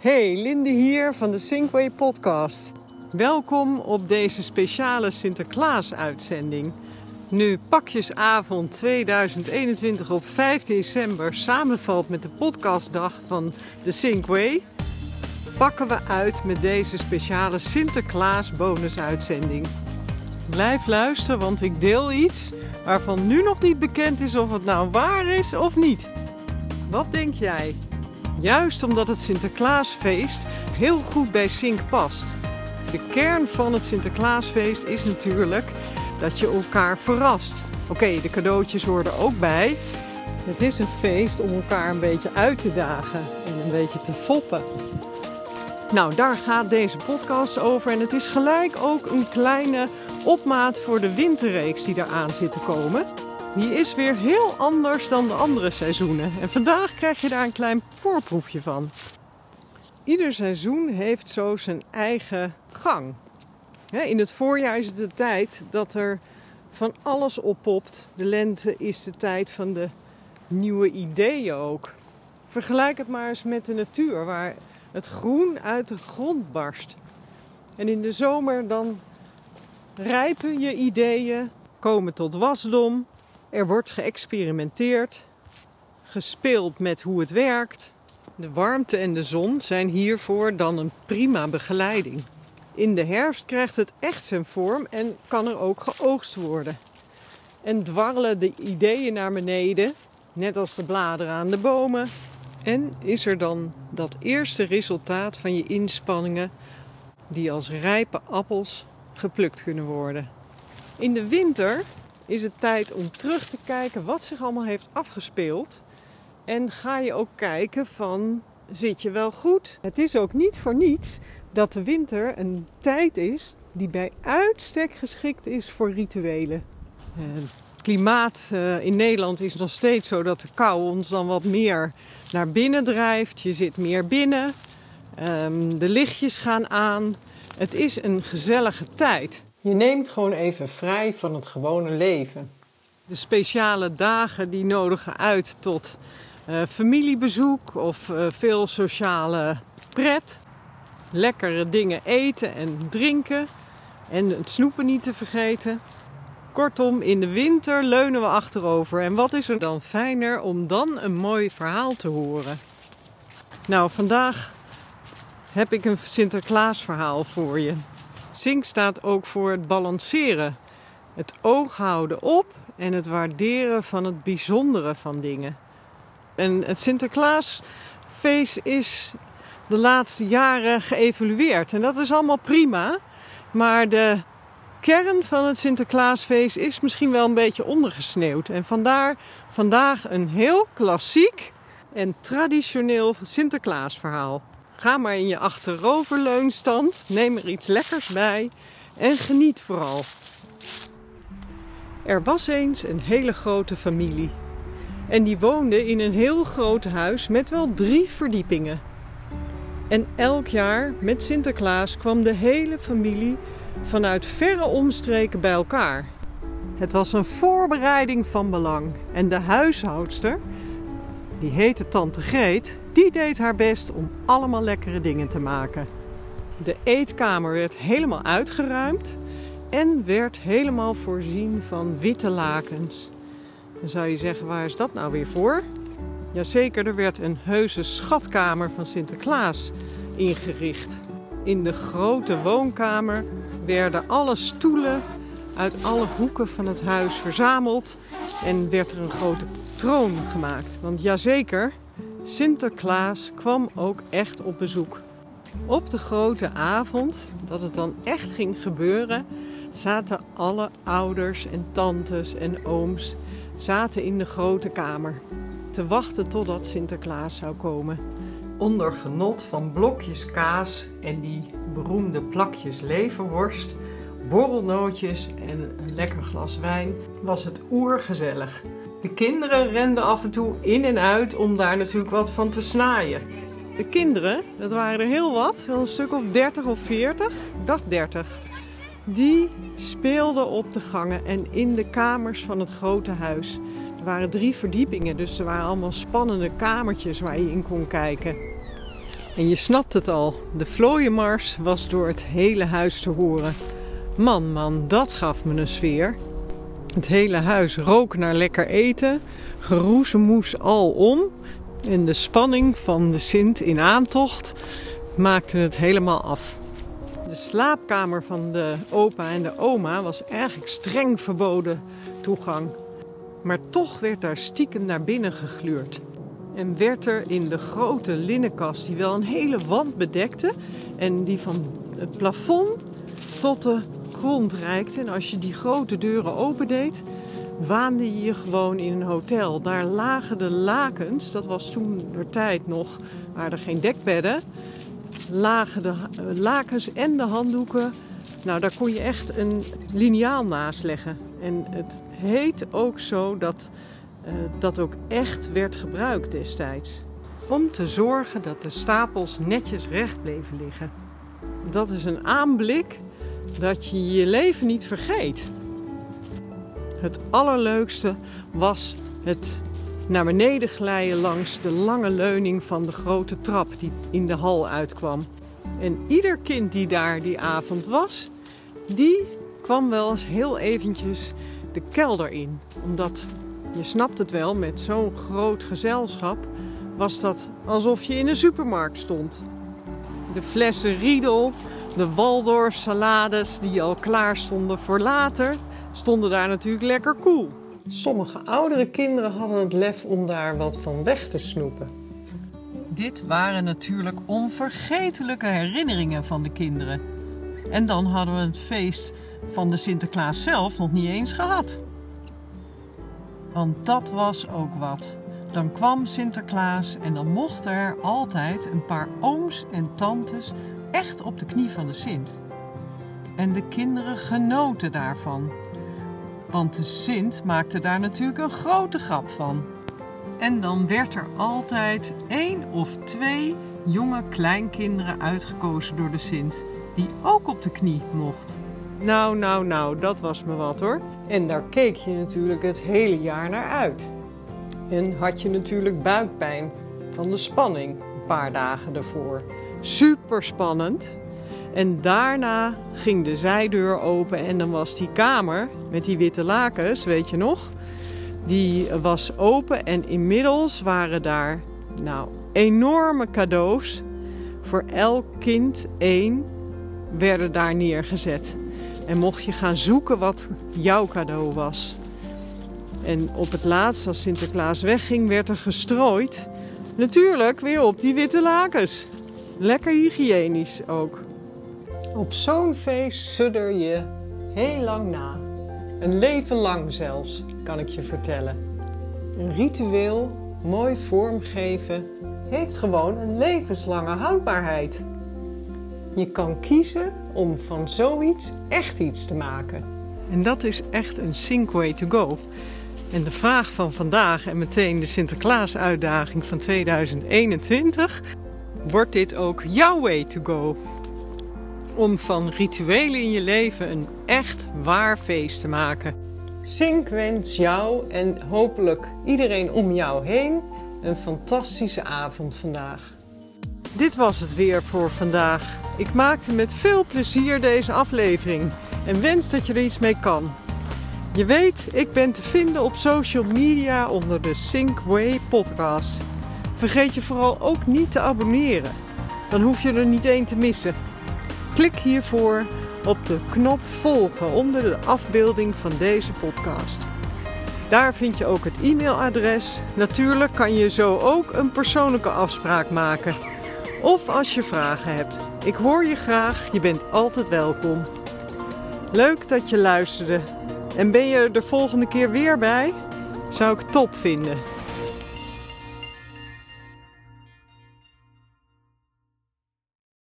Hey, Linde hier van de Sinkway podcast. Welkom op deze speciale Sinterklaas-uitzending. Nu pakjesavond 2021 op 5 december samenvalt met de podcastdag van de Sinkway, pakken we uit met deze speciale Sinterklaas bonusuitzending. Blijf luisteren, want ik deel iets waarvan nu nog niet bekend is of het nou waar is of niet. Wat denk jij? Juist omdat het Sinterklaasfeest heel goed bij Sink past. De kern van het Sinterklaasfeest is natuurlijk dat je elkaar verrast. Oké, de cadeautjes horen er ook bij. Het is een feest om elkaar een beetje uit te dagen en een beetje te foppen. Nou, daar gaat deze podcast over. En het is gelijk ook een kleine opmaat voor de winterreeks die eraan zit te komen. Die is weer heel anders dan de andere seizoenen. En vandaag krijg je daar een klein voorproefje van. Ieder seizoen heeft zo zijn eigen gang. In het voorjaar is het de tijd dat er van alles oppopt. De lente is de tijd van de nieuwe ideeën ook. Vergelijk het maar eens met de natuur, waar het groen uit de grond barst. En in de zomer dan rijpen je ideeën, komen tot wasdom. Er wordt geëxperimenteerd, gespeeld met hoe het werkt. De warmte en de zon zijn hiervoor dan een prima begeleiding. In de herfst krijgt het echt zijn vorm en kan er ook geoogst worden. En dwarrelen de ideeën naar beneden, net als de bladeren aan de bomen. En is er dan dat eerste resultaat van je inspanningen, die als rijpe appels geplukt kunnen worden. In de winter is het tijd om terug te kijken wat zich allemaal heeft afgespeeld. En ga je ook kijken van zit je wel goed? Het is ook niet voor niets dat de winter een tijd is die bij uitstek geschikt is voor rituelen. Het klimaat eh, in Nederland is nog steeds zo dat de kou ons dan wat meer naar binnen drijft. Je zit meer binnen. Ehm, de lichtjes gaan aan. Het is een gezellige tijd. Je neemt gewoon even vrij van het gewone leven. De speciale dagen die nodigen uit tot uh, familiebezoek of uh, veel sociale pret. Lekkere dingen eten en drinken. En het snoepen niet te vergeten. Kortom, in de winter leunen we achterover. En wat is er dan fijner om dan een mooi verhaal te horen? Nou, vandaag heb ik een Sinterklaasverhaal voor je. Zink staat ook voor het balanceren. Het oog houden op en het waarderen van het bijzondere van dingen. En het Sinterklaasfeest is de laatste jaren geëvolueerd. En dat is allemaal prima. Maar de kern van het Sinterklaasfeest is misschien wel een beetje ondergesneeuwd. En vandaar vandaag een heel klassiek en traditioneel Sinterklaasverhaal. Ga maar in je achteroverleunstand, neem er iets lekkers bij en geniet vooral. Er was eens een hele grote familie. En die woonde in een heel groot huis met wel drie verdiepingen. En elk jaar met Sinterklaas kwam de hele familie vanuit verre omstreken bij elkaar. Het was een voorbereiding van belang en de huishoudster, die heette Tante Greet, die deed haar best om allemaal lekkere dingen te maken. De eetkamer werd helemaal uitgeruimd en werd helemaal voorzien van witte lakens. Dan zou je zeggen, waar is dat nou weer voor? Jazeker, er werd een heuse schatkamer van Sinterklaas ingericht. In de grote woonkamer werden alle stoelen uit alle hoeken van het huis verzameld en werd er een grote troon gemaakt. Want jazeker, Sinterklaas kwam ook echt op bezoek. Op de grote avond, dat het dan echt ging gebeuren, zaten alle ouders en tantes en ooms zaten in de grote kamer te wachten totdat Sinterklaas zou komen. Onder genot van blokjes kaas en die beroemde plakjes leverworst, borrelnootjes en een lekker glas wijn was het oergezellig. De kinderen renden af en toe in en uit om daar natuurlijk wat van te snaaien. De kinderen, dat waren er heel wat, een stuk of 30 of 40, ik dacht 30. Die speelden op de gangen en in de kamers van het grote huis. Er waren drie verdiepingen, dus er waren allemaal spannende kamertjes waar je in kon kijken. En je snapt het al, de vlooienmars was door het hele huis te horen. Man, man, dat gaf me een sfeer. Het hele huis rook naar lekker eten, geroezemoes al om. En de spanning van de Sint in aantocht maakte het helemaal af. De slaapkamer van de opa en de oma was eigenlijk streng verboden toegang. Maar toch werd daar stiekem naar binnen gegluurd. En werd er in de grote linnenkast, die wel een hele wand bedekte en die van het plafond tot de grond reikte. En als je die grote deuren opendeed, waande je je gewoon in een hotel. Daar lagen de lakens, dat was toen de tijd nog, waren er geen dekbedden. Lagen de eh, lakens en de handdoeken. Nou, daar kon je echt een liniaal naast leggen. En het heet ook zo dat uh, dat ook echt werd gebruikt destijds. Om te zorgen dat de stapels netjes recht bleven liggen. Dat is een aanblik dat je je leven niet vergeet. Het allerleukste was het naar beneden glijden langs de lange leuning van de grote trap die in de hal uitkwam. En ieder kind die daar die avond was, die kwam wel eens heel eventjes de kelder in. Omdat, je snapt het wel, met zo'n groot gezelschap was dat alsof je in een supermarkt stond. De flessen Riedel, de Waldorf salades die al klaar stonden voor later, stonden daar natuurlijk lekker koel. Sommige oudere kinderen hadden het lef om daar wat van weg te snoepen. Dit waren natuurlijk onvergetelijke herinneringen van de kinderen. En dan hadden we het feest van de Sinterklaas zelf nog niet eens gehad. Want dat was ook wat. Dan kwam Sinterklaas en dan mochten er altijd een paar ooms en tantes echt op de knie van de Sint. En de kinderen genoten daarvan. Want de Sint maakte daar natuurlijk een grote grap van. En dan werd er altijd één of twee jonge kleinkinderen uitgekozen door de Sint, die ook op de knie mocht. Nou, nou, nou, dat was me wat hoor. En daar keek je natuurlijk het hele jaar naar uit. En had je natuurlijk buikpijn van de spanning een paar dagen ervoor. Super spannend. En daarna ging de zijdeur open en dan was die kamer met die witte lakens, weet je nog? Die was open en inmiddels waren daar nou enorme cadeaus. Voor elk kind één werden daar neergezet. En mocht je gaan zoeken wat jouw cadeau was. En op het laatst, als Sinterklaas wegging, werd er gestrooid. Natuurlijk weer op die witte lakens. Lekker hygiënisch ook. Op zo'n feest sudder je heel lang na. Een leven lang zelfs, kan ik je vertellen. Een ritueel, mooi vormgeven, heeft gewoon een levenslange houdbaarheid. Je kan kiezen om van zoiets echt iets te maken. En dat is echt een sync way to go. En de vraag van vandaag en meteen de Sinterklaas-uitdaging van 2021: wordt dit ook jouw way to go? Om van rituelen in je leven een echt waar feest te maken. Sink wens jou en hopelijk iedereen om jou heen een fantastische avond vandaag. Dit was het weer voor vandaag. Ik maakte met veel plezier deze aflevering en wens dat je er iets mee kan. Je weet, ik ben te vinden op social media onder de Synkway podcast. Vergeet je vooral ook niet te abonneren. Dan hoef je er niet één te missen. Klik hiervoor op de knop volgen onder de afbeelding van deze podcast. Daar vind je ook het e-mailadres. Natuurlijk kan je zo ook een persoonlijke afspraak maken. Of als je vragen hebt. Ik hoor je graag, je bent altijd welkom. Leuk dat je luisterde. En ben je er de volgende keer weer bij? Zou ik top vinden.